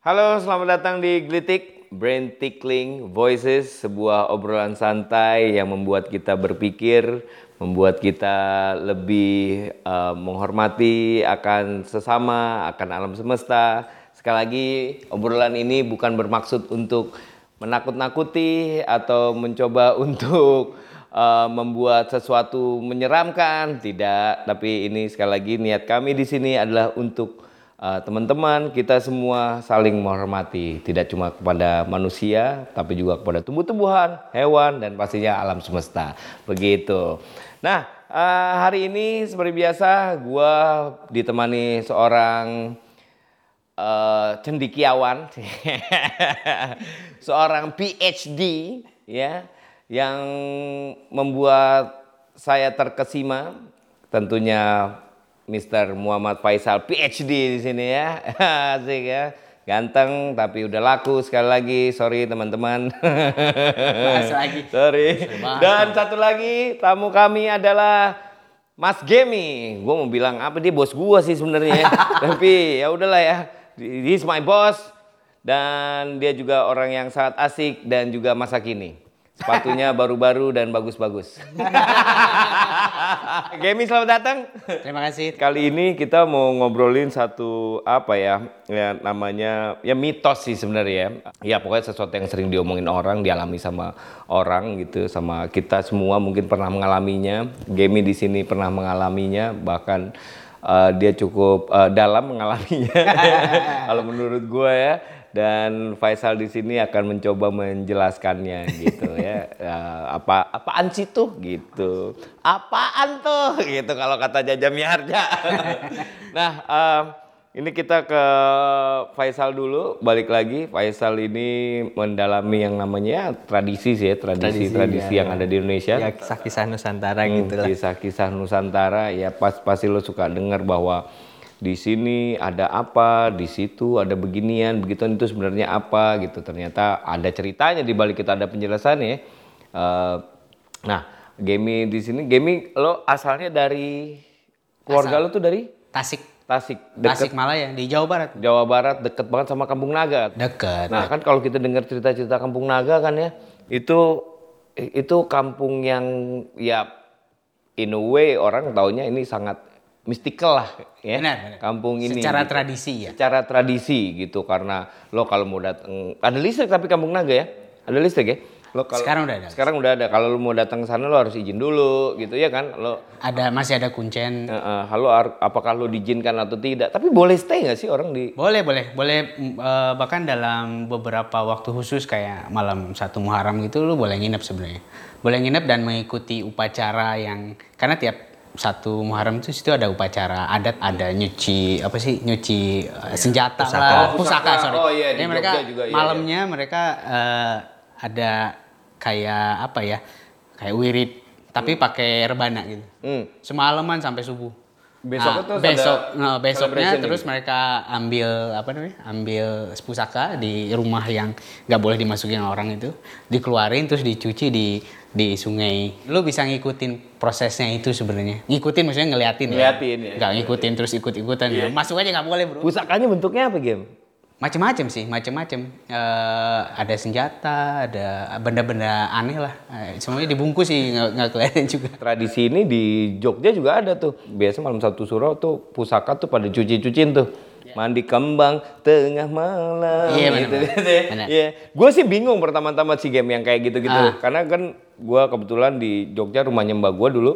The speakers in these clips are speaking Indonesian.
Halo, selamat datang di Glitik Brain Tickling Voices, sebuah obrolan santai yang membuat kita berpikir, membuat kita lebih uh, menghormati akan sesama, akan alam semesta. Sekali lagi, obrolan ini bukan bermaksud untuk menakut-nakuti atau mencoba untuk uh, membuat sesuatu menyeramkan, tidak. Tapi ini sekali lagi niat kami di sini adalah untuk uh, teman-teman kita semua saling menghormati, tidak cuma kepada manusia, tapi juga kepada tumbuh-tumbuhan, hewan, dan pastinya alam semesta. Begitu. Nah, uh, hari ini seperti biasa, gue ditemani seorang uh, cendikiawan, seorang PhD, ya yang membuat saya terkesima tentunya Mr. Muhammad Faisal PhD di sini ya. Asik ya. Ganteng tapi udah laku sekali lagi. Sorry teman-teman. lagi. Sorry. Dan satu lagi tamu kami adalah Mas Gemi. Gue mau bilang apa dia bos gue sih sebenarnya. tapi ya udahlah ya. He's my boss dan dia juga orang yang sangat asik dan juga masa kini. Sepatunya baru-baru dan bagus-bagus. Gemi selamat datang. Terima kasih. Kali ini kita mau ngobrolin satu apa ya, ya namanya ya mitos sih sebenarnya ya. Ya pokoknya sesuatu yang sering diomongin orang, dialami sama orang gitu, sama kita semua mungkin pernah mengalaminya. Gemi di sini pernah mengalaminya, bahkan uh, dia cukup uh, dalam mengalaminya. Kalau menurut gue ya dan Faisal di sini akan mencoba menjelaskannya gitu ya. Uh, apa apaan sih tuh? Gitu. Apaan tuh? Gitu kalau kata Jaja Miharja. Nah uh, ini kita ke Faisal dulu. Balik lagi Faisal ini mendalami yang namanya tradisi sih ya tradisi tradisi, tradisi ya, yang ya. ada di Indonesia. Ya kisah-kisah Nusantara hmm, gitu lah. kisah-kisah Nusantara. Ya pas pasti lo suka dengar bahwa di sini ada apa, di situ ada beginian, begitu itu sebenarnya apa gitu. Ternyata ada ceritanya di balik kita ada penjelasannya. Uh, nah, Gemi di sini, Gemi lo asalnya dari keluarga Asal. lo tuh dari Tasik. Tasik, deket, Tasik Malaya di Jawa Barat. Jawa Barat deket banget sama Kampung Naga. Deket. Nah, kan kalau kita dengar cerita-cerita Kampung Naga kan ya, itu itu kampung yang ya in a way orang taunya ini sangat mistikal lah ya. Benar, benar. kampung ini secara gitu. tradisi ya. Secara tradisi gitu karena lo kalau mau datang ada listrik tapi kampung naga ya. Ada listrik ya. Lo kalau sekarang udah ada sekarang udah ada. Kalau lo mau datang ke sana lo harus izin dulu gitu ya kan? Lo ada masih ada kuncen. Uh, uh, halo apakah lo diizinkan atau tidak? Tapi boleh stay nggak sih orang di boleh boleh. Boleh uh, bahkan dalam beberapa waktu khusus kayak malam satu muharam gitu lo boleh nginep sebenarnya. Boleh nginep dan mengikuti upacara yang karena tiap satu Muharram itu situ ada upacara adat ada nyuci apa sih nyuci uh, senjata pusaka. lah oh, pusaka, pusaka sorry oh, iya, Jadi mereka juga, iya, malamnya iya. mereka uh, ada kayak apa ya kayak wirid tapi hmm. pakai rebana gitu hmm. semalaman sampai subuh besok nah, terus besok nah, besoknya terus mereka ambil apa namanya ambil pusaka di rumah yang nggak boleh dimasukin orang itu dikeluarin terus dicuci di di sungai. Lu bisa ngikutin prosesnya itu sebenarnya. Ngikutin maksudnya ngeliatin, ngeliatin ya. ya. Gak ngikutin terus ikut-ikutan ya. Iya. Masuk aja nggak boleh, Bro. Pusakanya bentuknya apa, Game? Macem-macem sih, macem-macem. Uh, ada senjata, ada benda-benda aneh lah. Uh, semuanya dibungkus sih, nggak kelihatan juga. Tradisi ini di Jogja juga ada tuh. Biasa malam satu suro tuh pusaka tuh pada cuci-cuciin tuh yeah. mandi kembang tengah malam iya, gitu, gitu. Iya, gue sih bingung pertama-tama si game yang kayak gitu-gitu, ah. karena kan gue kebetulan di Jogja rumahnya mbak gue dulu,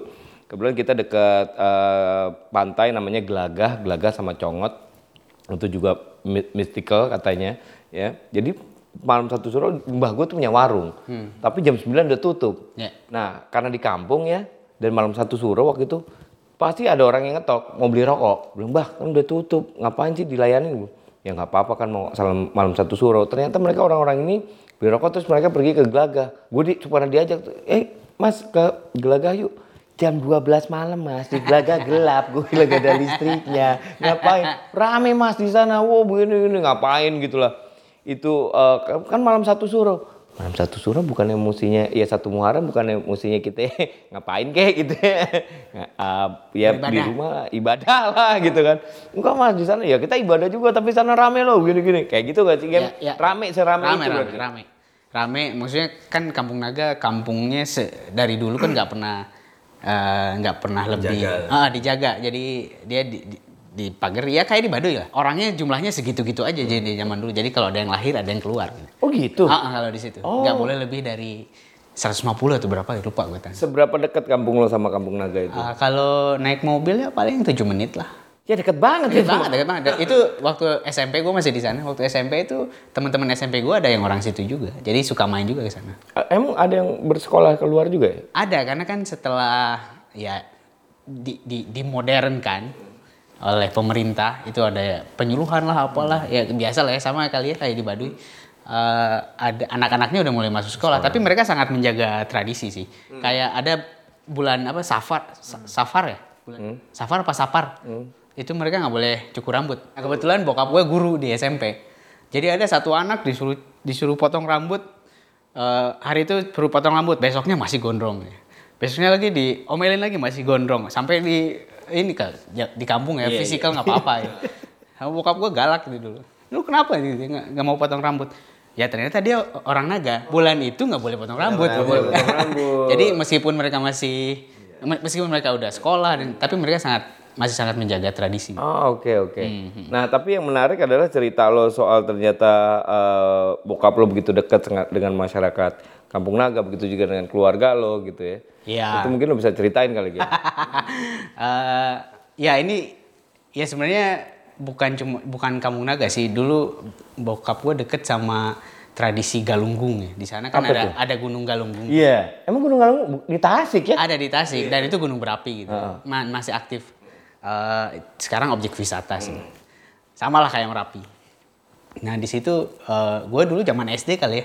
kebetulan kita dekat uh, pantai namanya Gelagah, Gelagah sama Congot, itu juga mystical katanya, ya. Jadi malam satu sore mbah gue tuh punya warung, hmm. tapi jam 9 udah tutup. Yeah. Nah karena di kampung ya, dan malam satu suro waktu itu pasti ada orang yang ngetok mau beli rokok belum bah kan udah tutup ngapain sih dilayani ya nggak apa-apa kan mau salam malam satu suro ternyata mereka orang-orang ini beli rokok terus mereka pergi ke Gelagah gue di pernah diajak eh mas ke Gelagah yuk jam 12 malam mas di Gelagah gelap gue bilang gak ada listriknya ngapain rame mas di sana wow begini ini ngapain gitulah itu uh, kan malam satu suro Malam satu suro bukan emosinya, ya satu Muharram bukan emosinya kita ngapain kek gitu ya. Uh, ya di Beribadah. rumah ibadah lah gitu kan. Enggak mas di sana ya kita ibadah juga tapi sana rame loh gini-gini. Kayak gitu gak sih? Ya, ya. Rame serame rame itu rame, berarti. rame rame maksudnya kan Kampung Naga kampungnya se- dari dulu kan nggak pernah eh, nggak pernah lebih ah, dijaga jadi dia di, di, di pagar ya kayak di Baduy lah orangnya jumlahnya segitu-gitu aja jadi di zaman dulu jadi kalau ada yang lahir ada yang keluar. Oh gitu. Ah, kalau di situ nggak boleh lebih dari 150 atau berapa lupa gue tanya. Seberapa dekat kampung lo sama kampung Naga itu? Ah, kalau naik mobil ya paling 7 menit lah. Ya deket banget Deket itu. banget, deket banget. Itu waktu SMP gue masih di sana. Waktu SMP itu teman-teman SMP gue ada yang orang situ juga. Jadi suka main juga ke sana. Emang ada yang bersekolah keluar juga ya? Ada karena kan setelah ya di, di, dimodernkan oleh pemerintah itu ada penyuluhan lah apalah ya biasa lah ya sama kali ya kayak di Baduy Eh, ada anak-anaknya udah mulai masuk sekolah tapi mereka sangat menjaga tradisi sih kayak ada bulan apa safar Sa- safar ya bulan safar apa sapar itu mereka nggak boleh cukur rambut nah, kebetulan bokap gue guru di SMP jadi ada satu anak disuruh disuruh potong rambut Eh, hari itu perlu potong rambut, besoknya masih gondrong. Besoknya lagi diomelin lagi masih gondrong. Sampai di ini kan di kampung ya, fisikal nggak apa-apa ya. Bokap gue galak gitu dulu. Lu kenapa gitu nggak mau potong rambut? Ya ternyata dia orang naga. Bulan itu nggak boleh potong rambut. boleh potong rambut. Jadi meskipun mereka masih meskipun mereka udah sekolah, dan, tapi mereka sangat masih sangat menjaga tradisi. Oh oke oke. Hmm, Nah tapi yang menarik adalah cerita lo soal ternyata eh, bokap lo begitu dekat dengan masyarakat Kampung Naga, begitu juga dengan keluarga lo gitu ya. Iya. Itu mungkin lo bisa ceritain kali ya. Eh, ya ini ya sebenarnya bukan cuma bukan Kampung Naga sih. Dulu bokap gue deket sama tradisi Galunggung ya. Di sana kan Apa ada ada Gunung Galunggung. Iya. Emang Gunung Galung di Tasik ya? Ada di Tasik dan itu gunung berapi gitu. Ma- masih aktif. Eh, sekarang objek wisata sih. Sama lah kayak Merapi. Nah di situ gue dulu zaman SD kali ya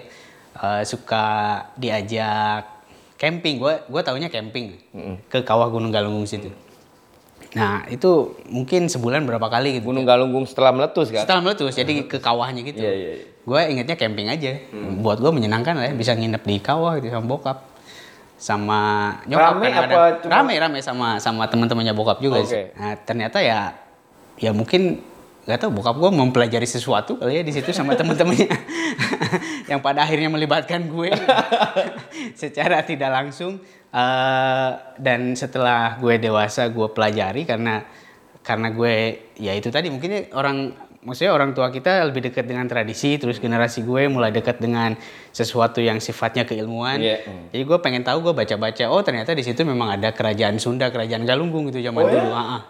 eh, suka diajak camping. Gue gue taunya camping ke kawah Gunung Galunggung situ. Nah itu mungkin sebulan berapa kali gitu. Gunung Galunggung setelah meletus kan? Setelah meletus jadi ke kawahnya gitu. Iya, iya, iya. Gue ingetnya camping aja. Buat gue menyenangkan lah ya bisa nginep di kawah gitu sama bokap. Sama nyokap Rame kadang-kadang. apa cuma- Rame rame sama sama teman-temannya bokap juga Oke. sih. Nah, ternyata ya ya mungkin nggak tahu bokap gue mempelajari sesuatu kali ya di situ sama teman-temannya yang pada akhirnya melibatkan gue secara tidak langsung Eh, dan setelah gue dewasa gue pelajari karena karena gue ya itu tadi mungkin orang maksudnya orang tua kita lebih dekat dengan tradisi terus generasi gue mulai dekat dengan sesuatu yang sifatnya keilmuan Iya. jadi gue pengen tahu gue baca-baca oh ternyata di situ memang ada kerajaan Sunda kerajaan Galunggung itu zaman dulu ah, ah.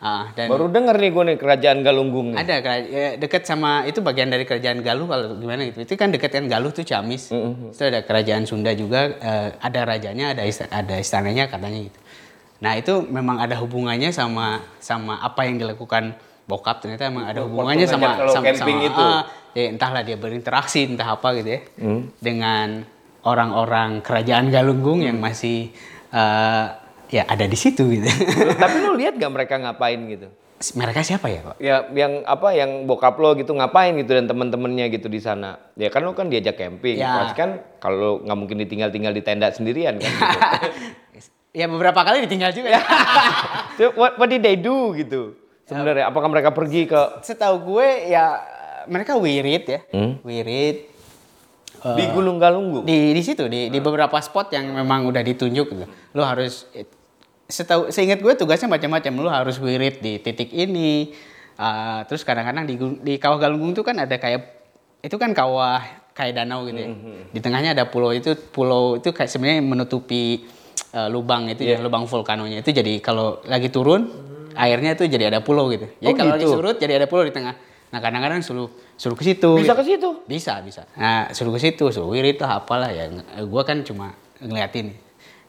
Ah, dan Baru denger nih gue nih kerajaan Galunggung nih. ada ya, dekat sama itu bagian dari kerajaan Galuh kalau gimana gitu. Itu kan dekat kan Galuh tuh Ciamis. Itu ada kerajaan Sunda juga eh, ada rajanya, ada ista- ada istananya katanya gitu. Nah, itu memang ada hubungannya sama sama apa yang dilakukan bokap ternyata emang ada hubungannya sama sama, camping sama- itu. ah, ya entahlah dia berinteraksi entah apa gitu ya. Dengan orang-orang kerajaan Galunggung yang masih eh, ya ada di situ gitu. Tapi lo lihat gak mereka ngapain gitu? Mereka siapa ya, Pak? Ya yang apa yang bokap lo gitu ngapain gitu dan teman-temannya gitu di sana. Ya kan lo kan diajak camping. Ya. Pasti kan kalau nggak mungkin ditinggal-tinggal di tenda sendirian kan. Gitu. Ya beberapa kali ditinggal juga ya. So, what, what did they do gitu? Sebenarnya apakah mereka pergi ke Setahu gue ya mereka wirid ya. Hmm? Wirid Eh, di Gunung Galunggung? di di situ di di beberapa spot yang memang udah ditunjuk gitu. Lo harus setahu seingat gue tugasnya macam-macam. Lo harus wirid di titik ini. eh, terus kadang-kadang di di kawah Galunggung itu kan ada kayak itu kan kawah kayak danau gitu ya. Hmm, Di tengahnya ada pulau itu pulau itu kayak sebenarnya menutupi eh, lubang itu ya, Iya. lubang vulkanonya itu jadi kalau lagi turun airnya itu jadi ada pulau gitu. Jadi Oh, kalau gitu. surut jadi ada pulau di tengah. Nah kadang-kadang suruh suruh ke situ. Bisa gitu. ke situ? Bisa, bisa. Nah, suruh ke situ, suruh wirid lah apalah ya. Gue kan cuma ngeliatin.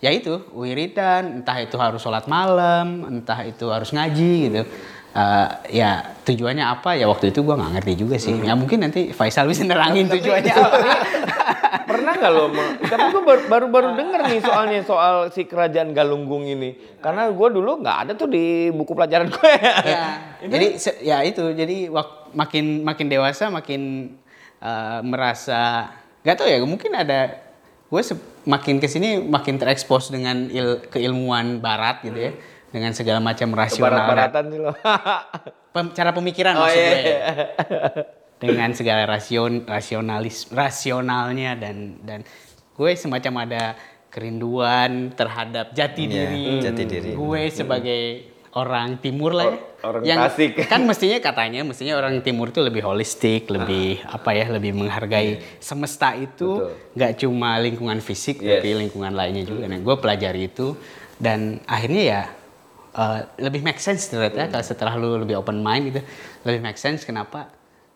Ya itu, wiridan, entah itu harus sholat malam, entah itu harus ngaji gitu. Eh, ya tujuannya apa ya waktu itu gue nggak ngerti juga sih. Ya mungkin nanti Faisal bisa nerangin tujuannya apa. Pernah nggak lo? Tapi gue baru-baru denger nih soalnya soal si kerajaan Galunggung ini. Karena gue dulu nggak ada tuh di buku pelajaran gue. ya, jadi ya itu, jadi wak- makin makin dewasa makin eh, merasa Gak tau ya, mungkin ada gue makin ke sini makin terekspos dengan il, keilmuan barat gitu ya, dengan segala macam rasional, Barat-baratan sih lo. pem- cara pemikiran Oh, maksud iya, gue ya. dengan segala rasion rasionalis rasionalnya dan dan gue semacam ada kerinduan terhadap jati Iya, diri jati diri. gue sebagai orang timur lah ya orang yang Tasik. kan mestinya katanya mestinya orang timur itu lebih holistik lebih apa ya lebih menghargai semesta itu nggak cuma lingkungan fisik Yes. tapi lingkungan lainnya juga nah gue pelajari itu dan akhirnya ya uh, lebih make sense ternyata kalau setelah lu lebih open mind gitu. Lebih make sense kenapa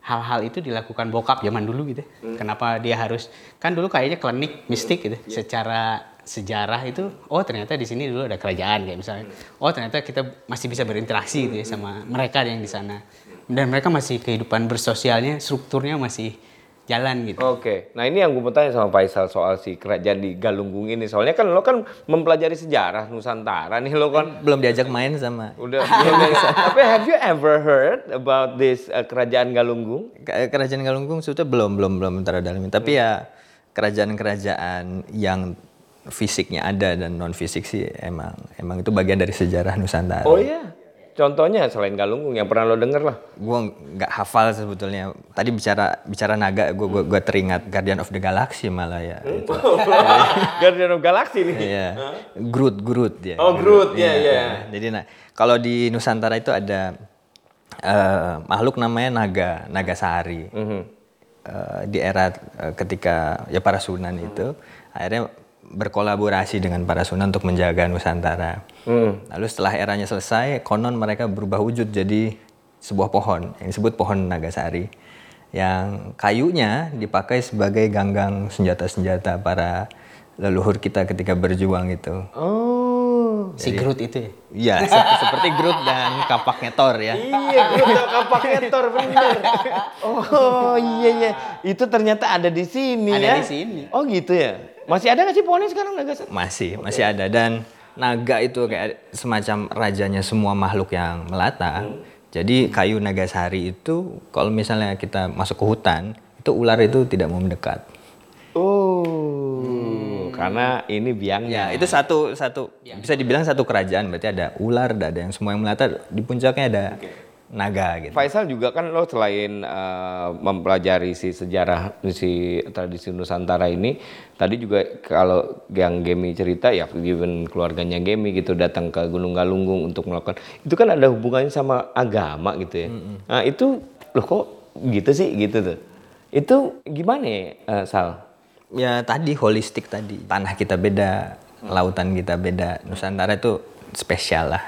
hal-hal itu dilakukan bokap zaman dulu gitu. Kenapa dia harus kan dulu kayaknya klinik mistik gitu. Secara sejarah itu oh ternyata di sini dulu ada kerajaan kayak misalnya. Oh ternyata kita masih bisa berinteraksi gitu ya sama mereka yang di sana. Dan mereka masih kehidupan bersosialnya strukturnya masih jalan gitu Oke, nah ini yang gue mau tanya sama Faisal soal si kerajaan di Galunggung ini. Soalnya kan lo kan mempelajari sejarah Nusantara nih lo kan. Belum diajak main sama Udah, belum. Tapi have you ever heard about this uh, kerajaan Galunggung? Ke- kerajaan Galunggung sebetulnya belum belum belum terlalu dalam tapi ya kerajaan-kerajaan yang fisiknya ada dan non fisik sih emang emang itu bagian dari sejarah Nusantara. Oh iya. Contohnya selain Galunggung yang pernah lo denger lah. Gue nggak hafal sebetulnya. Tadi bicara bicara naga, gue gue teringat Guardian of the Galaxy malah ya. itu. Guardian of Galaxy nih. Iya. Groot Groot ya. Oh, Groot, iya, iya. Jadi nah kalau di Nusantara itu ada eh, makhluk namanya naga naga sehari. Mhm. Eh, di era eh, ketika ya para sunan itu akhirnya berkolaborasi dengan para sunan untuk menjaga Nusantara. Hmm. Lalu setelah eranya selesai, konon mereka berubah wujud jadi sebuah pohon yang disebut pohon Nagasari. Yang kayunya dipakai sebagai ganggang senjata-senjata para leluhur kita ketika berjuang itu. Oh. Si Groot itu ya Iya, se- seperti Groot dan kapaknya Thor ya. Iya, Groot sama kapaknya Thor bener. Oh iya iya, itu ternyata ada di sini Ada ya. di sini. Oh gitu ya. Masih ada nggak sih pohonnya sekarang Nagasari? Masih, masih ada dan naga itu kayak semacam rajanya semua makhluk yang melata. Jadi kayu nagasari itu kalau misalnya kita masuk ke hutan, itu ular itu tidak mau mendekat. Oh, karena ini biangnya. Ya, itu satu satu bisa dibilang satu kerajaan berarti ada ular, ada yang semua yang melata di puncaknya ada naga gitu. Faisal juga kan lo selain eh, mempelajari si sejarah si tradisi Nusantara ini, tadi juga kalau yang Gemi cerita ya given keluarganya Gemi gitu datang ke Gunung Galunggung untuk melakukan itu kan ada hubungannya sama agama gitu ya. Nah itu loh kok gitu sih gitu tuh. Itu gimana ya eh, Sal? Ya tadi holistik tadi. Tanah kita beda, lautan kita beda. Nusantara itu spesial lah.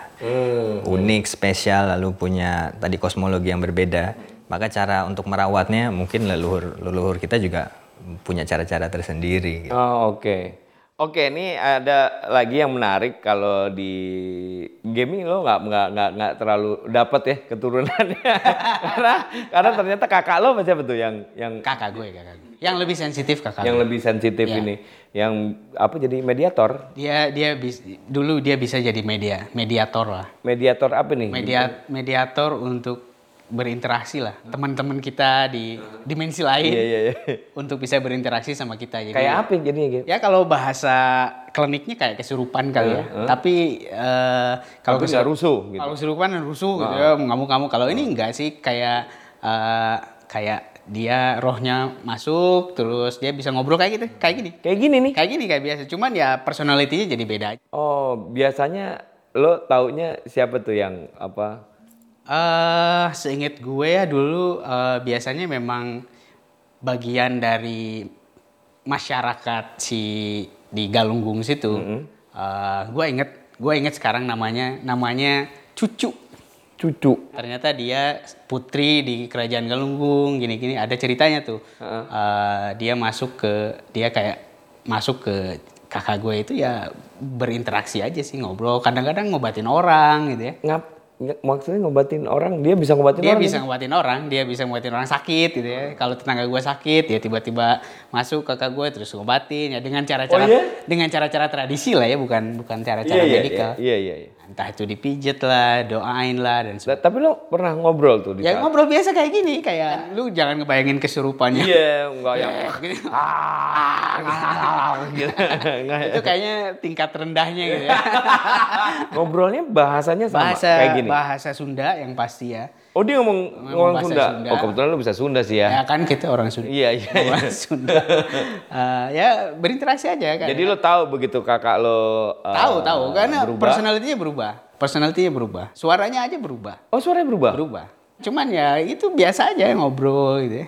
Unik, spesial, lalu punya tadi kosmologi yang berbeda. Maka cara untuk merawatnya mungkin leluhur leluhur kita juga punya cara-cara tersendiri. gitu. Oh oke. Oke, ini ada lagi yang menarik kalau di gaming lo nggak nggak nggak nggak terlalu dapat ya keturunannya. Karena karena ternyata kakak lo siapa tuh yang yang kakak gue kakak gue. Yang lebih sensitif kakak yang gue. lebih sensitif Iya. ini. Yang apa jadi mediator? Dia dia bis- dulu dia bisa jadi media mediator lah. Mediator apa nih? Media mediator untuk berinteraksi lah. Teman-teman kita di dimensi lain Iya, iya, iya. untuk bisa berinteraksi sama kita. Jadi kayak apa jadinya gitu ya kalau bahasa kliniknya kayak kesurupan kali ya. Tapi eh, kalau Tapi nggak rusuh gitu. kalau kesurupan rusuh gitu ya ngamuk-ngamuk. Kalau ini enggak sih kayak eh, kayak dia rohnya masuk terus dia bisa ngobrol kayak gitu kayak gini. Kayak gini nih. Kayak gini kayak biasa. Cuman ya personalitinya jadi beda. Oh biasanya lo taunya siapa tuh yang apa Eh, seinget gue ya dulu eh, biasanya memang bagian dari masyarakat si di Galunggung situ. eh, gue inget, gue inget sekarang namanya, namanya Cucu. cucu Ternyata dia putri di kerajaan Galunggung, gini-gini. Ada ceritanya tuh. Eh, dia masuk ke, dia kayak masuk ke kakak gue itu ya berinteraksi aja sih ngobrol. Kadang-kadang ngobatin orang gitu ya. ngap maksudnya ngobatin orang, dia bisa ngobatin dia orang. bisa ngobatin orang, dia bisa ngobatin orang sakit gitu ya. Kalau tetangga gue sakit, dia tiba-tiba masuk ke kakak gue terus ngobatin ya dengan cara-cara Oh, iya? dengan cara-cara tradisi lah ya, bukan bukan cara-cara Iya, iya, medikal. iya, iya, iya. Entah itu dipijet lah, doain lah dan sebagainya. Tapi lo pernah ngobrol tuh di Ya saat- ngobrol biasa kayak gini, kayak lu jangan ngebayangin kesurupannya. Iya, enggak yang Gitu. gitu. Enggak ya. itu kayaknya tingkat rendahnya gitu ya. Ngobrolnya bahasanya sama bahasa kayak gini. Bahasa Sunda yang pasti ya. Oh dia ngomong ngomong bahasa Sunda. Sunda. Oh kebetulan lu bisa Sunda sih Ya ya. kan kita orang Sunda. Iya iya. iya. Orang Sunda. Eh, ya berinteraksi aja kan. Jadi lo tahu begitu kakak lo uh, tahu tahu karena berubah? personalitinya berubah. Personalitinya berubah. Suaranya aja berubah. Oh suaranya berubah. Berubah. Cuman ya itu biasa aja ngobrol gitu ya.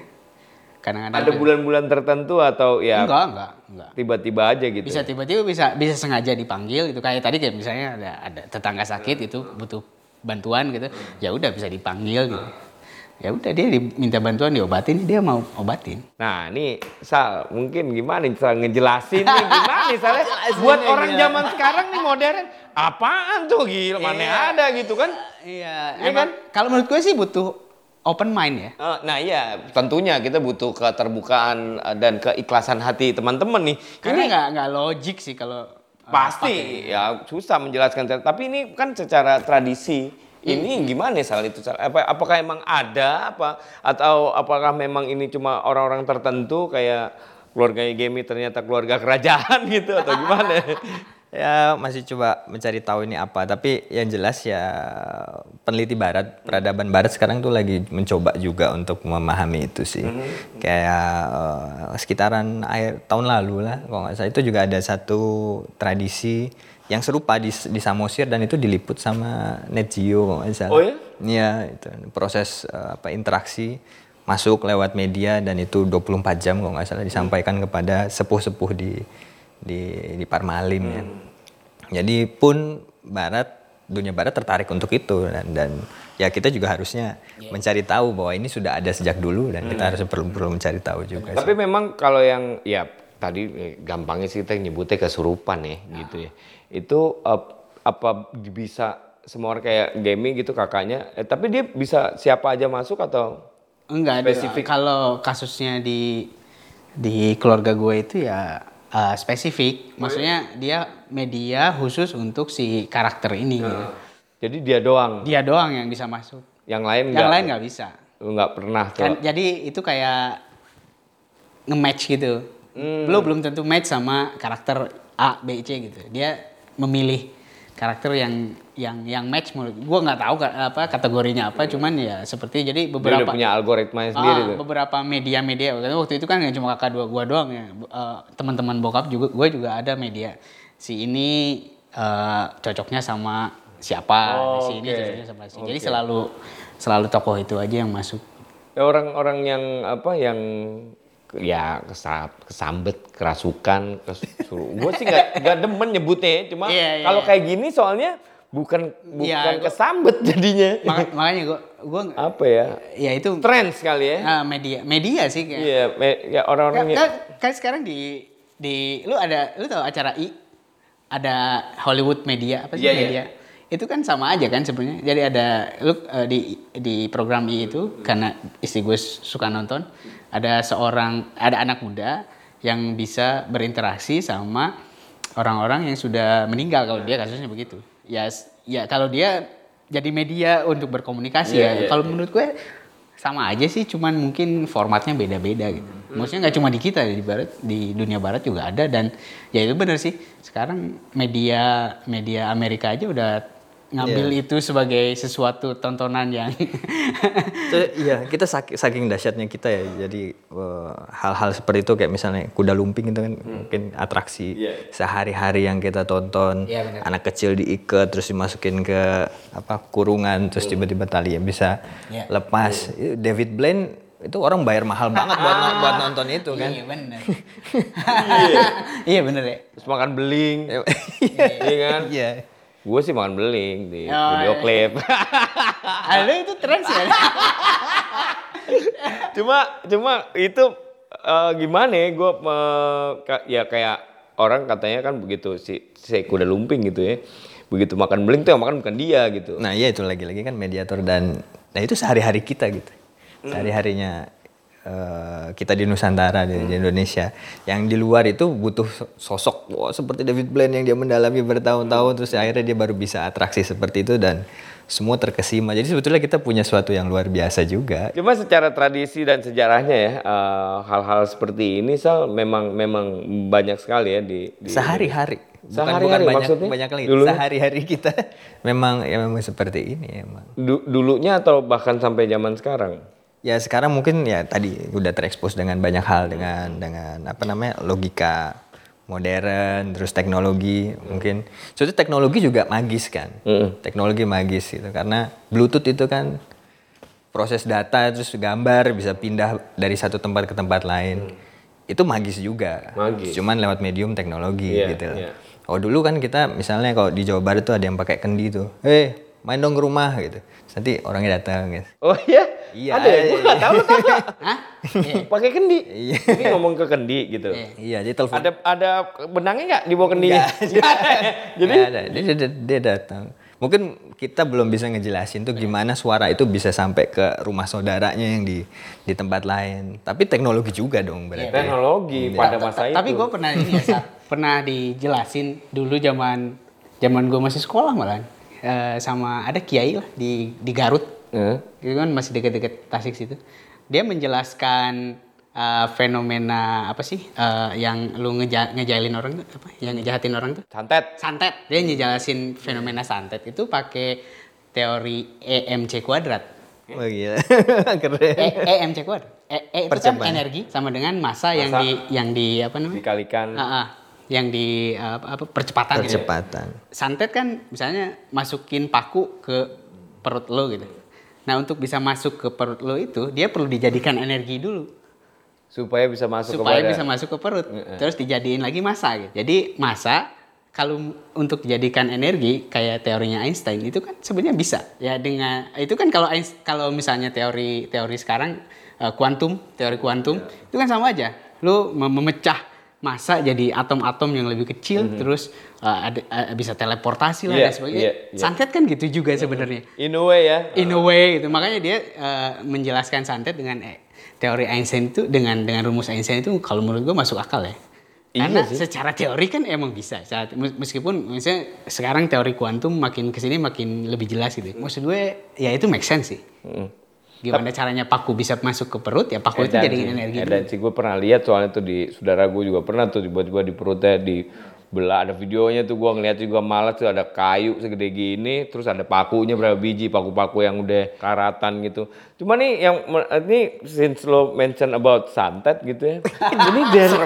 Kadang-kadang Ada bulan-bulan tertentu atau ya enggak enggak enggak. tiba-tiba aja gitu. Bisa tiba-tiba bisa bisa sengaja dipanggil gitu kayak tadi kayak misalnya ada ada tetangga sakit itu butuh bantuan gitu. Ya udah bisa dipanggil gitu. Ya udah dia diminta bantuan diobatin dia mau obatin. Nah, ini Sal, mungkin gimana nih Sal ngejelasin nih gimana nih Sal? ya? Buat orang zaman sekarang nih modern, apaan tuh gila mana Iya. ada gitu kan? Iya, Iya emang kalau menurut gue sih butuh open mind ya. Eh, Nah iya, tentunya kita butuh keterbukaan eh, dan keikhlasan hati teman-teman nih. Karena nggak nggak logik sih kalau uh, Pasti ya susah menjelaskan tapi ini kan secara tradisi ini gimana Sal itu? Apa, apakah emang ada apa atau apakah memang ini cuma orang-orang tertentu kayak keluarganya Gemi ternyata keluarga kerajaan gitu atau gimana? Ya masih coba mencari tahu ini apa, tapi yang jelas ya peneliti barat, peradaban barat sekarang tuh lagi mencoba juga untuk memahami itu sih. Kayak eh, sekitaran akhir tahun lalu lah, kalau nggak salah itu juga ada satu tradisi yang serupa di, di Samosir dan itu diliput sama Net Geo kalau nggak salah. Oh ya? Iya, itu proses eh, apa interaksi masuk lewat media dan itu 24 jam kalau nggak salah disampaikan kepada sepuh-sepuh di di di Parmalim ya. Jadi pun barat dunia barat tertarik untuk itu dan dan ya kita juga harusnya mencari tahu bahwa ini sudah ada sejak dulu dan kita harus perlu perlu mencari tahu juga. sih. Tapi memang kalau yang ya tadi eh, gampangnya sih kita nyebutnya kesurupan ya gitu ya. Itu eh, apa bisa semua orang kayak gaming gitu kakaknya, eh, tapi dia bisa siapa aja masuk atau Enggak ada. Kalau kasusnya di di keluarga gue itu ya uh, spesifik. Maksudnya dia media khusus untuk si karakter ini. gitu. jadi dia doang, Dia doang yang bisa masuk. yang lain Yang nggak lain nggak bisa. nggak pernah tuh. Kan, jadi itu kayak nge-match gitu. Hmm. Belum belum tentu match sama karakter A, B, C gitu. Dia memilih karakter yang yang yang match menurut gua nggak tahu apa kategorinya apa cuman ya seperti jadi Dia beberapa udah punya algoritmanya sendiri Ah, tuh. beberapa media-media waktu itu kan nggak cuma kakak dua gua doang ya Eh, teman-teman bokap juga gue juga ada media si ini eh, cocoknya sama siapa Oh, si ini oke. cocoknya sama si jadi selalu selalu tokoh itu aja yang masuk Ya, orang-orang yang apa yang ya kesab, kesambet, kerasukan, kesuru. Gue sih nggak nggak demen nyebutnya, ya. cuma Iya, iya, kalau kayak gini soalnya bukan bukan gua- kesambet jadinya. Maka- makanya gue gue apa ya? ya itu Tren sekali ya. ah, media media sih kayak Iya, me- ya orang-orang kan, ya. kan, kan sekarang di di lu ada lu tahu acara I ada Hollywood Media apa sih Iya, iya. media itu kan sama aja kan sebenarnya jadi ada lu eh, di di program I itu karena istri gue suka nonton ada seorang ada anak muda yang bisa berinteraksi sama orang-orang yang sudah meninggal kalau dia kasusnya begitu ya ya kalau dia jadi media untuk berkomunikasi Iya, ya. iya, kalau menurut gue sama aja sih cuman mungkin formatnya beda-beda gitu. Maksudnya nggak cuma di kita di barat di dunia barat juga ada dan ya itu benar sih. Sekarang media media Amerika aja udah ngambil itu sebagai sesuatu tontonan yang Itu, iya, kita saking, saking dahsyatnya kita ya. Jadi eh, hal-hal seperti itu kayak misalnya kuda lumping itu kan mungkin atraksi Iya. sehari-hari yang kita tonton. Iya, benar. Anak kecil diikat terus dimasukin ke apa kurungan terus tiba-tiba tali yang bisa Iya. lepas. Itu David Blaine itu orang bayar mahal banget buat non- buat nonton itu kan. iya benar iya benar ya Terus makan beling. Iya kan? Iya. Gue sih makan beling di Oh, video iya. klip. ada itu tren sih ya cuma cuma itu eh, gimana ya gue ya kayak orang katanya kan begitu si si kuda lumping gitu ya begitu makan beling tuh yang makan bukan dia gitu. Nah iya itu lagi-lagi kan mediator dan nah itu sehari-hari kita gitu. Sehari-harinya eh, kita di Nusantara di, di Indonesia. Yang di luar itu butuh so- sosok wah, seperti David Blaine yang dia mendalami bertahun-tahun terus akhirnya dia baru bisa atraksi seperti itu dan semua terkesima. Jadi sebetulnya kita punya sesuatu yang luar biasa juga. Cuma secara tradisi dan sejarahnya ya eh, hal-hal seperti ini Sal memang memang banyak sekali ya di, di Sehari-hari. Bukan, Sehari-hari bukan banyak, maksudnya? banyak lagi. Sehari-hari kita memang ya memang seperti ini emang. Du- dulunya atau bahkan sampai zaman sekarang. Ya sekarang mungkin ya tadi udah terekspos dengan banyak hal dengan dengan apa namanya logika modern terus teknologi mungkin suatu teknologi juga magis kan teknologi magis gitu karena bluetooth itu kan proses data terus gambar bisa pindah dari satu tempat ke tempat lain itu magis juga Magis. cuman lewat medium teknologi Iya, gitu iya. Oh dulu kan kita misalnya kalau di Jawa Barat tuh ada yang pakai kendi tuh, eh main dong ke rumah gitu. Nanti orangnya datang gitu. Oh iya? Iya, Ada ya? Gue iya. nggak tahu lu tahu nggak? Hah? Iya. Pakai kendi. Iya. Ini ngomong ke kendi gitu. Iya, jadi telepon. Ada ada benangnya nggak di bawah kendinya? Jadi Nggak ada. Dia, dia, dia datang. Mungkin kita belum bisa ngejelasin tuh gimana suara itu bisa sampai ke rumah saudaranya yang di di tempat lain. Tapi teknologi juga dong berarti. teknologi pada masa itu. Tapi gue pernah ini ya, pernah dijelasin dulu zaman zaman gue masih sekolah malah Eh, sama ada kiai lah di di Garut. Eh, Itu kan masih deket-deket Tasik situ. Dia menjelaskan eh, fenomena apa sih eh, yang lu ngeja ngejailin orang tuh apa? Yang ngejahatin orang tuh? santet. Santet. Dia ngejelasin fenomena santet itu pakai teori EMC kuadrat. Oh gila. Keren. E, EMC kuadrat. E, E itu kan Percepatan. energi sama dengan massa, yang Massa. di yang di apa namanya? Dikalikan. Ah, ah. yang di uh, apa, apa percepatan gitu. Percepatan. Santet kan misalnya masukin paku ke perut lo gitu. Nah, untuk bisa masuk ke perut lo itu dia perlu dijadikan energi dulu. Supaya bisa masuk supaya kepada bisa masuk ke perut. Terus dijadiin lagi massa gitu. Jadi massa kalau untuk dijadikan energi kayak teorinya Einstein itu kan sebenarnya bisa. Ya dengan itu kan kalau kalau misalnya teori teori sekarang eh, kuantum teori kuantum itu kan sama aja. Lu mem- memecah massa jadi atom-atom yang lebih kecil terus eh, ada eh, bisa teleportasi lah Iya, dan sebagainya. iya, iya. santet kan gitu juga sebenarnya. In a way ya. in a way gitu. Makanya dia eh, menjelaskan santet dengan eh, teori Einstein itu dengan dengan rumus Einstein itu kalau menurut gue masuk akal ya. Iya karena sih. secara teori kan emang bisa. Saat- meskipun misalnya sekarang teori kuantum makin ke sini makin lebih jelas gitu. Maksud gue ya itu make sense sih. Mm. Gimana caranya paku bisa masuk ke perut? Ya paku itu Edan jadi energi edan sih. Gue pernah lihat soalnya tuh di saudara gue juga pernah tuh tiba-tiba di perutnya di belah ada videonya tuh gue ngeliat juga malas tuh ada kayu segede gini terus ada pakunya berapa biji paku-paku yang udah karatan gitu. Cuma nih yang ini since lo mention about santet gitu ya ini dari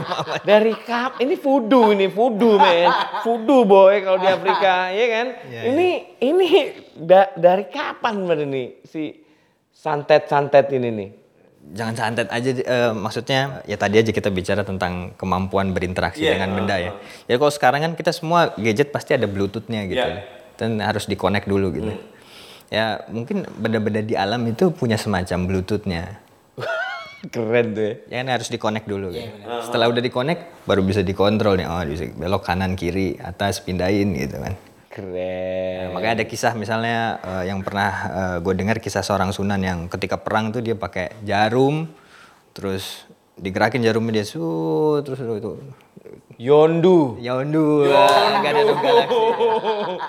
dari kap ini voodoo ini voodoo men. Voodoo boy kalau di Afrika ya kan? Ini ini da- dari kapan bener nih si santet-santet ini nih Jangan santet aja, eh, maksudnya ya tadi aja kita bicara tentang kemampuan berinteraksi Iya, dengan benda ya. Ya kalau sekarang kan kita semua gadget pasti ada bluetoothnya gitu. Iya. Dan harus di-connect dulu gitu. Ya mungkin benda-benda di alam itu punya semacam bluetoothnya. keren tuh ya Ya kan harus di-connect dulu gitu. Setelah udah di-connect baru bisa dikontrol nih. Oh bisa belok kanan kiri atas pindahin gitu kan. Keren. Nah, makanya ada kisah misalnya eh, yang pernah gue dengar kisah seorang sunan yang ketika perang tuh dia pakai jarum terus digerakin jarumnya dia su terus itu. Yondu. Yondu. Ada tuh galaksi.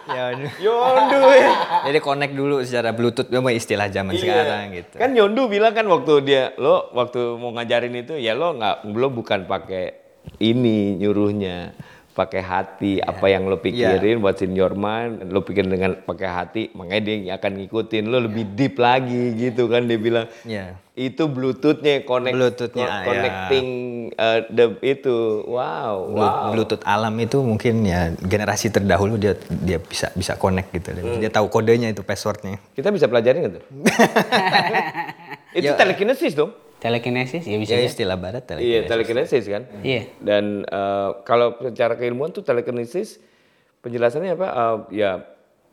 Yondu. Yondu ya. jadi connect dulu secara bluetooth memang istilah zaman sekarang gitu. Kan Yondu bilang kan waktu dia lo waktu mau ngajarin itu ya lo nggak lo bukan pakai ini nyuruhnya pakai hati apa yang lo pikirin what's in your mind lo pikirin dengan pakai hati makanya dia akan ngikutin. Lo lebih deep lagi gitu kan dia bilang. Iya. itu bluetoothnya connect Bluetoothnya, co- ya. connecting uh, the itu. Wow wow. Bluetooth alam itu mungkin ya generasi terdahulu dia dia bisa bisa connect gitu dia tahu kodenya itu passwordnya. Kita bisa pelajarin nggak tuh? Itu telekinesis dong telekinesis ya bisa ya ya. istilah barat telekinesis. Iya, telekinesis kan. Iya. Dan eh, kalau secara keilmuan tuh telekinesis penjelasannya apa? Eh, ya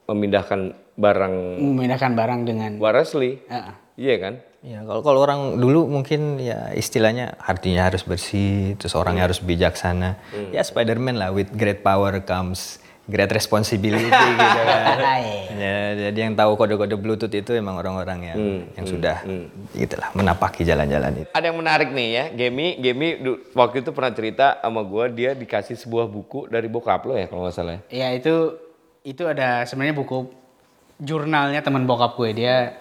memindahkan barang memindahkan barang dengan wirelessly. Ah, ah. Iya kan? Ya kalau kalau orang dulu mungkin ya istilahnya hatinya harus bersih, terus orangnya harus bijaksana. Ya Spider-Man lah with great power comes great responsibility gitu kan. ya, jadi yang tahu kode-kode Bluetooth itu emang orang-orang yang yang sudah gitulah menapaki jalan-jalan itu. Ada yang menarik nih ya, Gemi, Gemi waktu itu pernah cerita sama gua dia dikasih sebuah buku dari bokap lo ya kalau nggak salah. ya? Ya itu itu ada sebenarnya buku jurnalnya teman bokap gue dia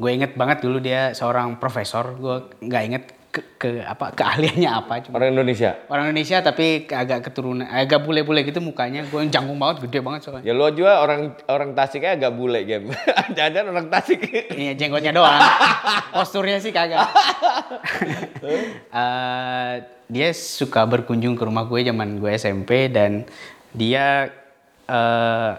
gue inget banget dulu dia seorang profesor gue nggak inget ke, ke apa keahliannya apa cuma Orang Indonesia. orang Indonesia tapi agak keturunan agak bule-bule gitu mukanya gue jangkung banget gede banget soalnya Ya lo juga orang orang Tasiknya agak bule game. Jangan orang Tasik. Iya jenggotnya doang. Posturnya sih kagak. Eh, dia suka berkunjung ke rumah gue zaman gue SMP dan dia eh,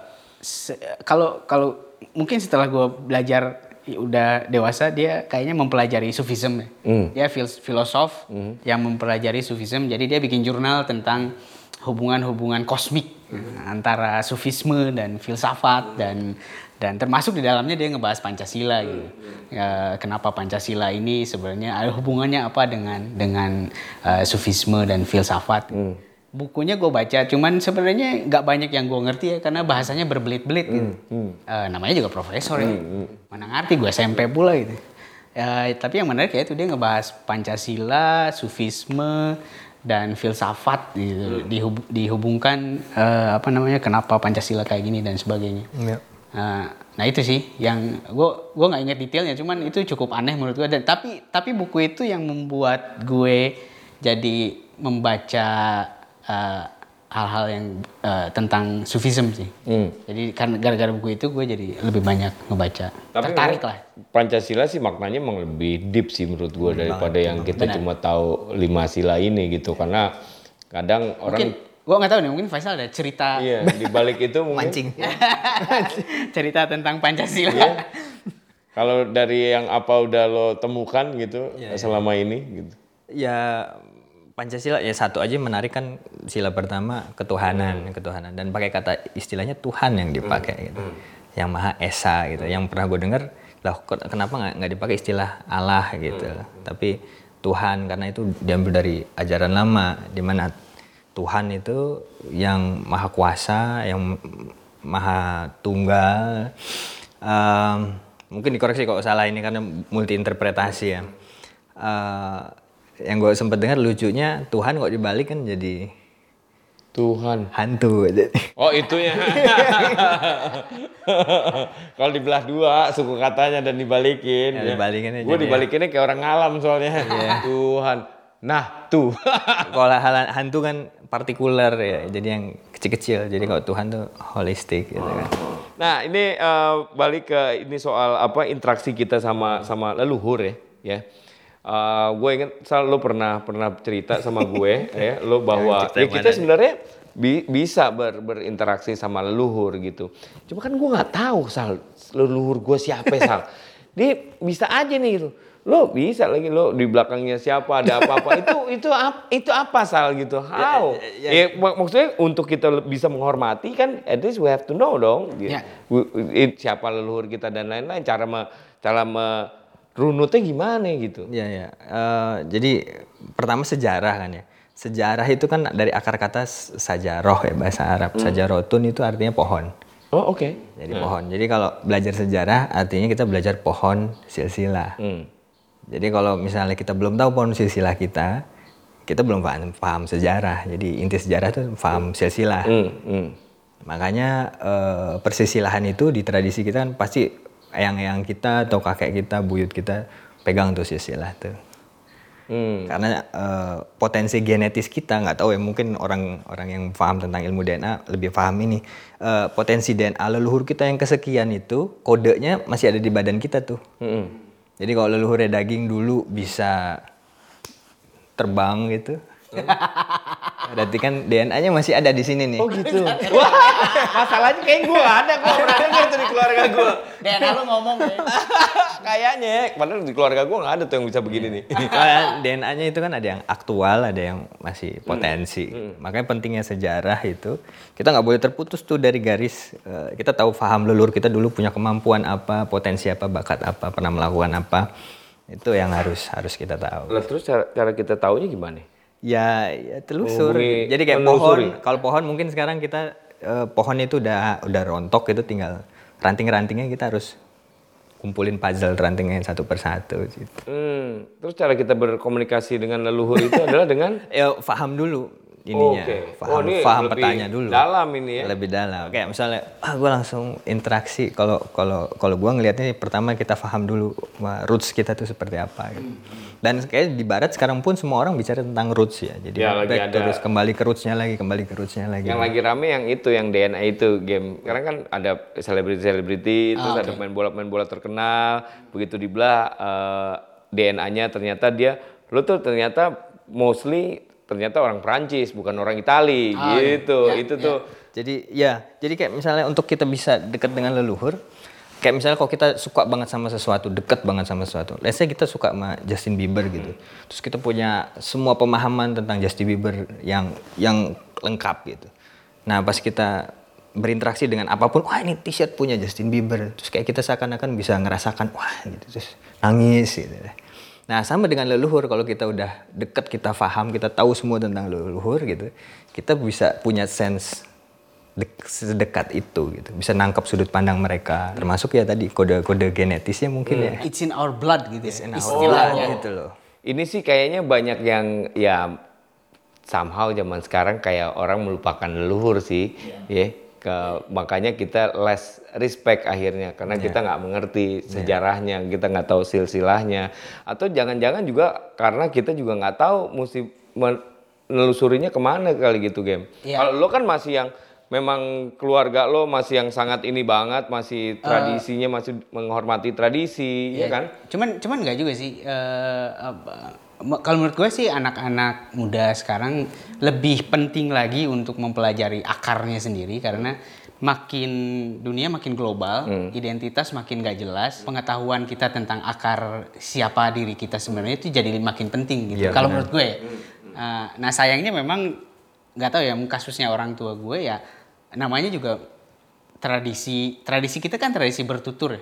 kalau kalau mungkin setelah gue belajar udah dewasa dia kayaknya mempelajari sufism ya. Dia fil- filosof yang mempelajari sufism jadi dia bikin jurnal tentang hubungan-hubungan kosmik antara sufisme dan filsafat dan dan termasuk di dalamnya dia ngebahas Pancasila gitu. Ya, kenapa Pancasila ini sebenarnya ada hubungannya apa dengan dengan eh, sufisme dan filsafat. Bukunya gue baca, cuman sebenarnya nggak banyak yang gue ngerti ya karena bahasanya berbelit-belit gitu. Eh, namanya juga profesor ya. Mana ngerti gue SMP pula gitu. Ya, tapi yang menarik ya itu dia ngebahas Pancasila, sufisme dan filsafat gitu. Dihub- dihubungkan eh, apa namanya kenapa Pancasila kayak gini dan sebagainya. Nah, nah itu sih yang gue gue nggak inget detailnya, cuman itu cukup aneh menurut gue. Dan tapi tapi buku itu yang membuat gue jadi membaca eh, hal-hal yang eh, tentang sufism sih. Jadi karena gara-gara buku itu gue jadi lebih banyak ngebaca, tertarik memang lah. Pancasila sih maknanya emang lebih deep sih menurut gua daripada yang kita cuma tahu lima sila ini gitu karena kadang Mungkin orang gue nggak tahu nih, mungkin Faisal ada cerita iya di balik itu mungkin Mancing. cerita tentang Pancasila. Iya. kalau dari yang apa udah lo temukan gitu selama ini gitu. ya Pancasila ya satu aja menarik kan sila pertama ketuhanan, ketuhanan dan pakai kata istilahnya Tuhan yang dipakai gitu. Yang Maha Esa gitu. Yang pernah gue dengar lah kenapa nggak nggak dipakai istilah Allah gitu. Tapi Tuhan karena itu diambil dari ajaran lama di mana Tuhan itu yang maha kuasa, yang maha tunggal. Em, mungkin dikoreksi kalau salah ini karena multi interpretasi ya. Eh, yang gue sempet dengar lucunya Tuhan kok dibalik kan jadi Tuhan. hantu. Oh itunya. Kalau dibelah dua suku katanya dan dibalikin. Ya, dibalikin aja Gue dibalikinnya kayak orang ngalam soalnya. Tuhan. Nah tuh. kalau hal hantu kan partikular ya, jadi yang kecil-kecil. Jadi kalau Tuhan tuh holistik gitu kan. Nah ini eh, balik ke ini soal apa interaksi kita sama sama leluhur ya. ya. Gue inget Sal lo pernah pernah cerita sama gue ya lo bahwa ya kita sebenarnya bi- bisa ber- berinteraksi sama leluhur gitu. Cuma kan gue nggak tahu Sal leluhur gue siapa Sal. Dia bisa aja nih gitu. Lo bisa lagi lo di belakangnya siapa ada apa-apa itu itu ap- itu apa Sal gitu. How? Ya, mak- maksudnya untuk kita bisa menghormati kan at least we have to know dong. Ya. We- it- siapa leluhur kita dan lain-lain cara me, cara merunutnya gimana gitu. Iya ya. Eh, jadi pertama sejarah kan ya. Sejarah itu kan dari akar kata sajaroh ya bahasa Arab. Sajarotun itu artinya pohon. Oh oke. Jadi pohon. Jadi kalau belajar sejarah artinya kita belajar pohon silsilah. Hmm. Jadi kalau misalnya kita belum tahu pohon silsilah kita, kita belum paham, paham sejarah. Jadi inti sejarah itu paham silsilah. Hmm, hmm. Makanya eh, persisilahan itu di tradisi kita kan pasti yang-yang kita atau kakek kita, buyut kita pegang tuh silsilah tuh. Hmm. Karena eh, potensi genetis kita nggak tahu ya mungkin orang-orang yang paham tentang ilmu DNA lebih paham ini Eh, potensi DNA leluhur kita yang kesekian itu kodenya masih ada di badan kita tuh. Hmm. Jadi kalau leluhurnya daging dulu bisa terbang gitu. Berarti kan DNA-nya masih ada di sini nih. Oh gitu. Wah, masalahnya kayak gue ada gue pernah denger tuh di keluarga gue. DNA lu ngomong ya. Kayaknya, padahal di keluarga gue nggak ada tuh yang bisa begini nih. Kalau DNA-nya itu kan ada yang aktual, ada yang masih potensi. Makanya pentingnya sejarah itu kita nggak boleh terputus tuh dari garis. eh, kita tahu paham leluhur kita dulu punya kemampuan apa, potensi apa, bakat apa, pernah melakukan apa. Itu yang harus harus kita tahu. Lah terus cara, cara kita taunya gimana? Ya, ya telusur. Jadi kayak menelusuri. pohon. Kalau pohon mungkin sekarang kita eh, pohonnya itu udah udah rontok itu tinggal ranting-rantingnya kita harus kumpulin puzzle rantingnya satu persatu gitu. Hmm, terus cara kita berkomunikasi dengan leluhur itu adalah dengan Ya paham dulu ininya, Oke. paham, Oh, paham petanya dulu. dalam ini ya. Lebih dalam. Kayak misalnya, ah gue langsung interaksi. Kalau kalau kalau gue ngelihatnya pertama kita paham dulu roots kita tuh seperti apa. Gitu. Dan kayak di barat sekarang pun semua orang bicara tentang roots ya. Jadi Ya, back ada- terus kembali ke rootsnya lagi, kembali ke rootsnya lagi. Yang lagi rame yang itu, yang DNA itu game. Sekarang kan ada selebriti-selebriti, terus ada main bola main bola terkenal. Begitu dibelah eh, DNA-nya ternyata dia, lo tuh ternyata mostly ternyata orang Prancis, bukan orang Itali, gitu. itu tuh. Jadi ya, jadi kayak misalnya untuk kita bisa dekat dengan leluhur, kayak misalnya kalau kita suka banget sama sesuatu, dekat banget sama sesuatu. Let's say kita suka sama Justin Bieber gitu. Terus kita punya semua pemahaman tentang Justin Bieber yang yang lengkap gitu. Nah, pas kita berinteraksi dengan apa pun, wah ini t-shirt punya Justin Bieber. Terus kayak kita seakan-akan bisa ngerasakan, wah gitu. Terus nangis gitu. Nah, sama dengan leluhur kalau kita udah deket, kita paham, kita tahu semua tentang leluhur gitu, kita bisa punya sense dek- sedekat itu gitu. Bisa nangkap sudut pandang mereka, termasuk ya tadi kode-kode genetisnya mungkin ya. It's in our blood gitu ya. In our Istilahnya. blood gitu loh. Ini sih kayaknya banyak yang ya somehow zaman sekarang kayak orang melupakan leluhur sih, ya. Ke, makanya kita less respect akhirnya karena kita nggak mengerti sejarahnya, kita nggak tahu silsilahnya, atau jangan-jangan juga karena kita juga nggak tahu mesti menelusurinya ke mana kali gitu game. Iya. Kalau lo kan masih yang memang keluarga lo masih yang sangat ini banget, masih tradisinya masih menghormati tradisi, ya kan? Cuman cuman nggak juga sih. eh, me- kalau menurut gue sih anak-anak muda sekarang lebih penting lagi untuk mempelajari akarnya sendiri karena makin dunia makin global, identitas makin gak jelas, pengetahuan kita tentang akar siapa diri kita sebenarnya itu jadi makin penting gitu. Iya, kalau menurut gue, Eh, nah sayangnya memang nggak tahu ya kasusnya orang tua gue ya namanya juga tradisi tradisi kita kan tradisi bertutur ya.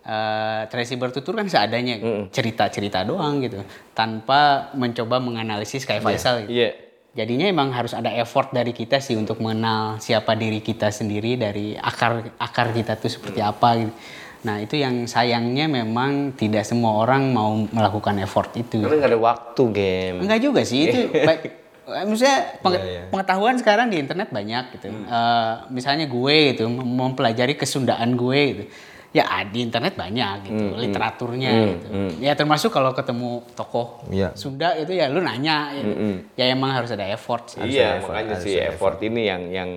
Eh, tradisi bertutur kan seadanya cerita-cerita doang gitu tanpa mencoba menganalisis kayak Faisal gitu. Iya. Jadinya emang harus ada effort dari kita sih untuk mengenal siapa diri kita sendiri dari akar akar kita tuh seperti apa gitu. Nah itu yang sayangnya memang tidak semua orang mau melakukan effort itu. Karena nggak ada waktu game. Enggak juga sih itu eh, maksudnya peng- pengetahuan sekarang di internet banyak gitu. Eh, misalnya gue gitu mem- mempelajari kesundaan gue gitu. Ya ah, di internet banyak gitu, literaturnya gitu. Ya termasuk kalau ketemu tokoh Iya. Sunda itu ya lu nanya ya. Ya emang harus ada effort iya, ada effort, makanya sih ada effort ini yang yang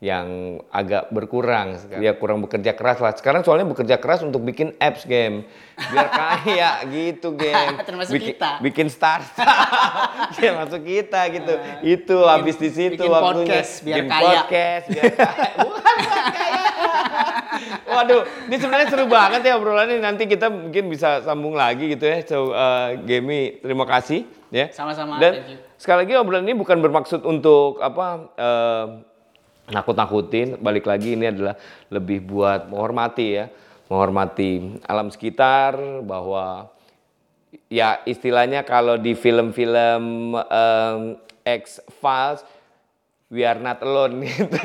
yang agak berkurang. Ya kurang bekerja keras lah. Sekarang soalnya bekerja keras untuk bikin apps game. Biar kaya gitu game. Termasuk bikin, kita. Bikin startup. ya masuk kita gitu. Itu habis di situ bikin waktunya. podcast biar Bikin kaya. podcast biar kaya. Bukan kaya. Waduh, ini sebenarnya seru banget ya obrolan ini. Nanti kita mungkin bisa sambung lagi gitu ya. So, uh, Gemi, terima kasih ya. Sama-sama, Dan thank you. sekali lagi obrolan ini bukan bermaksud untuk apa eh, nakut-nakutin. Balik lagi ini adalah lebih buat menghormati ya, menghormati alam sekitar bahwa ya istilahnya kalau di film-film em, X Files we are not alone gitu.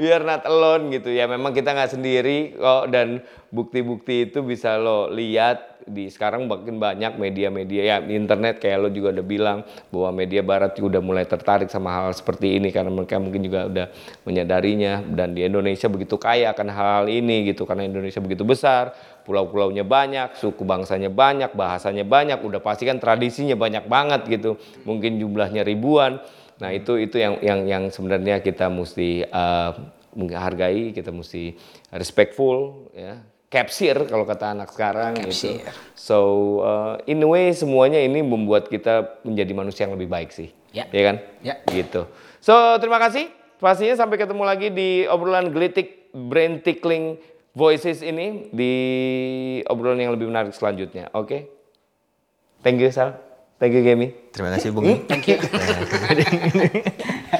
we are not alone gitu ya. Memang kita nggak sendiri kok dan bukti-bukti itu bisa lo lihat di sekarang makin banyak media-media ya internet kayak lo juga udah bilang bahwa media barat juga udah mulai tertarik sama hal seperti ini karena mereka mungkin juga udah menyadarinya dan di Indonesia begitu kaya akan hal-hal ini gitu karena Indonesia begitu besar pulau-pulaunya banyak, suku bangsanya banyak, bahasanya banyak, udah pasti kan tradisinya banyak banget gitu. Mungkin jumlahnya ribuan. Nah, itu itu yang yang yang sebenarnya kita mesti eh, menghargai, kita mesti respectful ya. Capsir kalau kata anak sekarang gitu. So, eh, in a way semuanya ini membuat kita menjadi manusia yang lebih baik sih. Ya. Ya kan? Ya. Gitu. So, terima kasih. Pastinya sampai ketemu lagi di obrolan gelitik brain tickling voices ini di obrolan yang lebih menarik selanjutnya. Oke? Thank you, Sal. Thank you, Gemi. Terima kasih Bung. Thank you.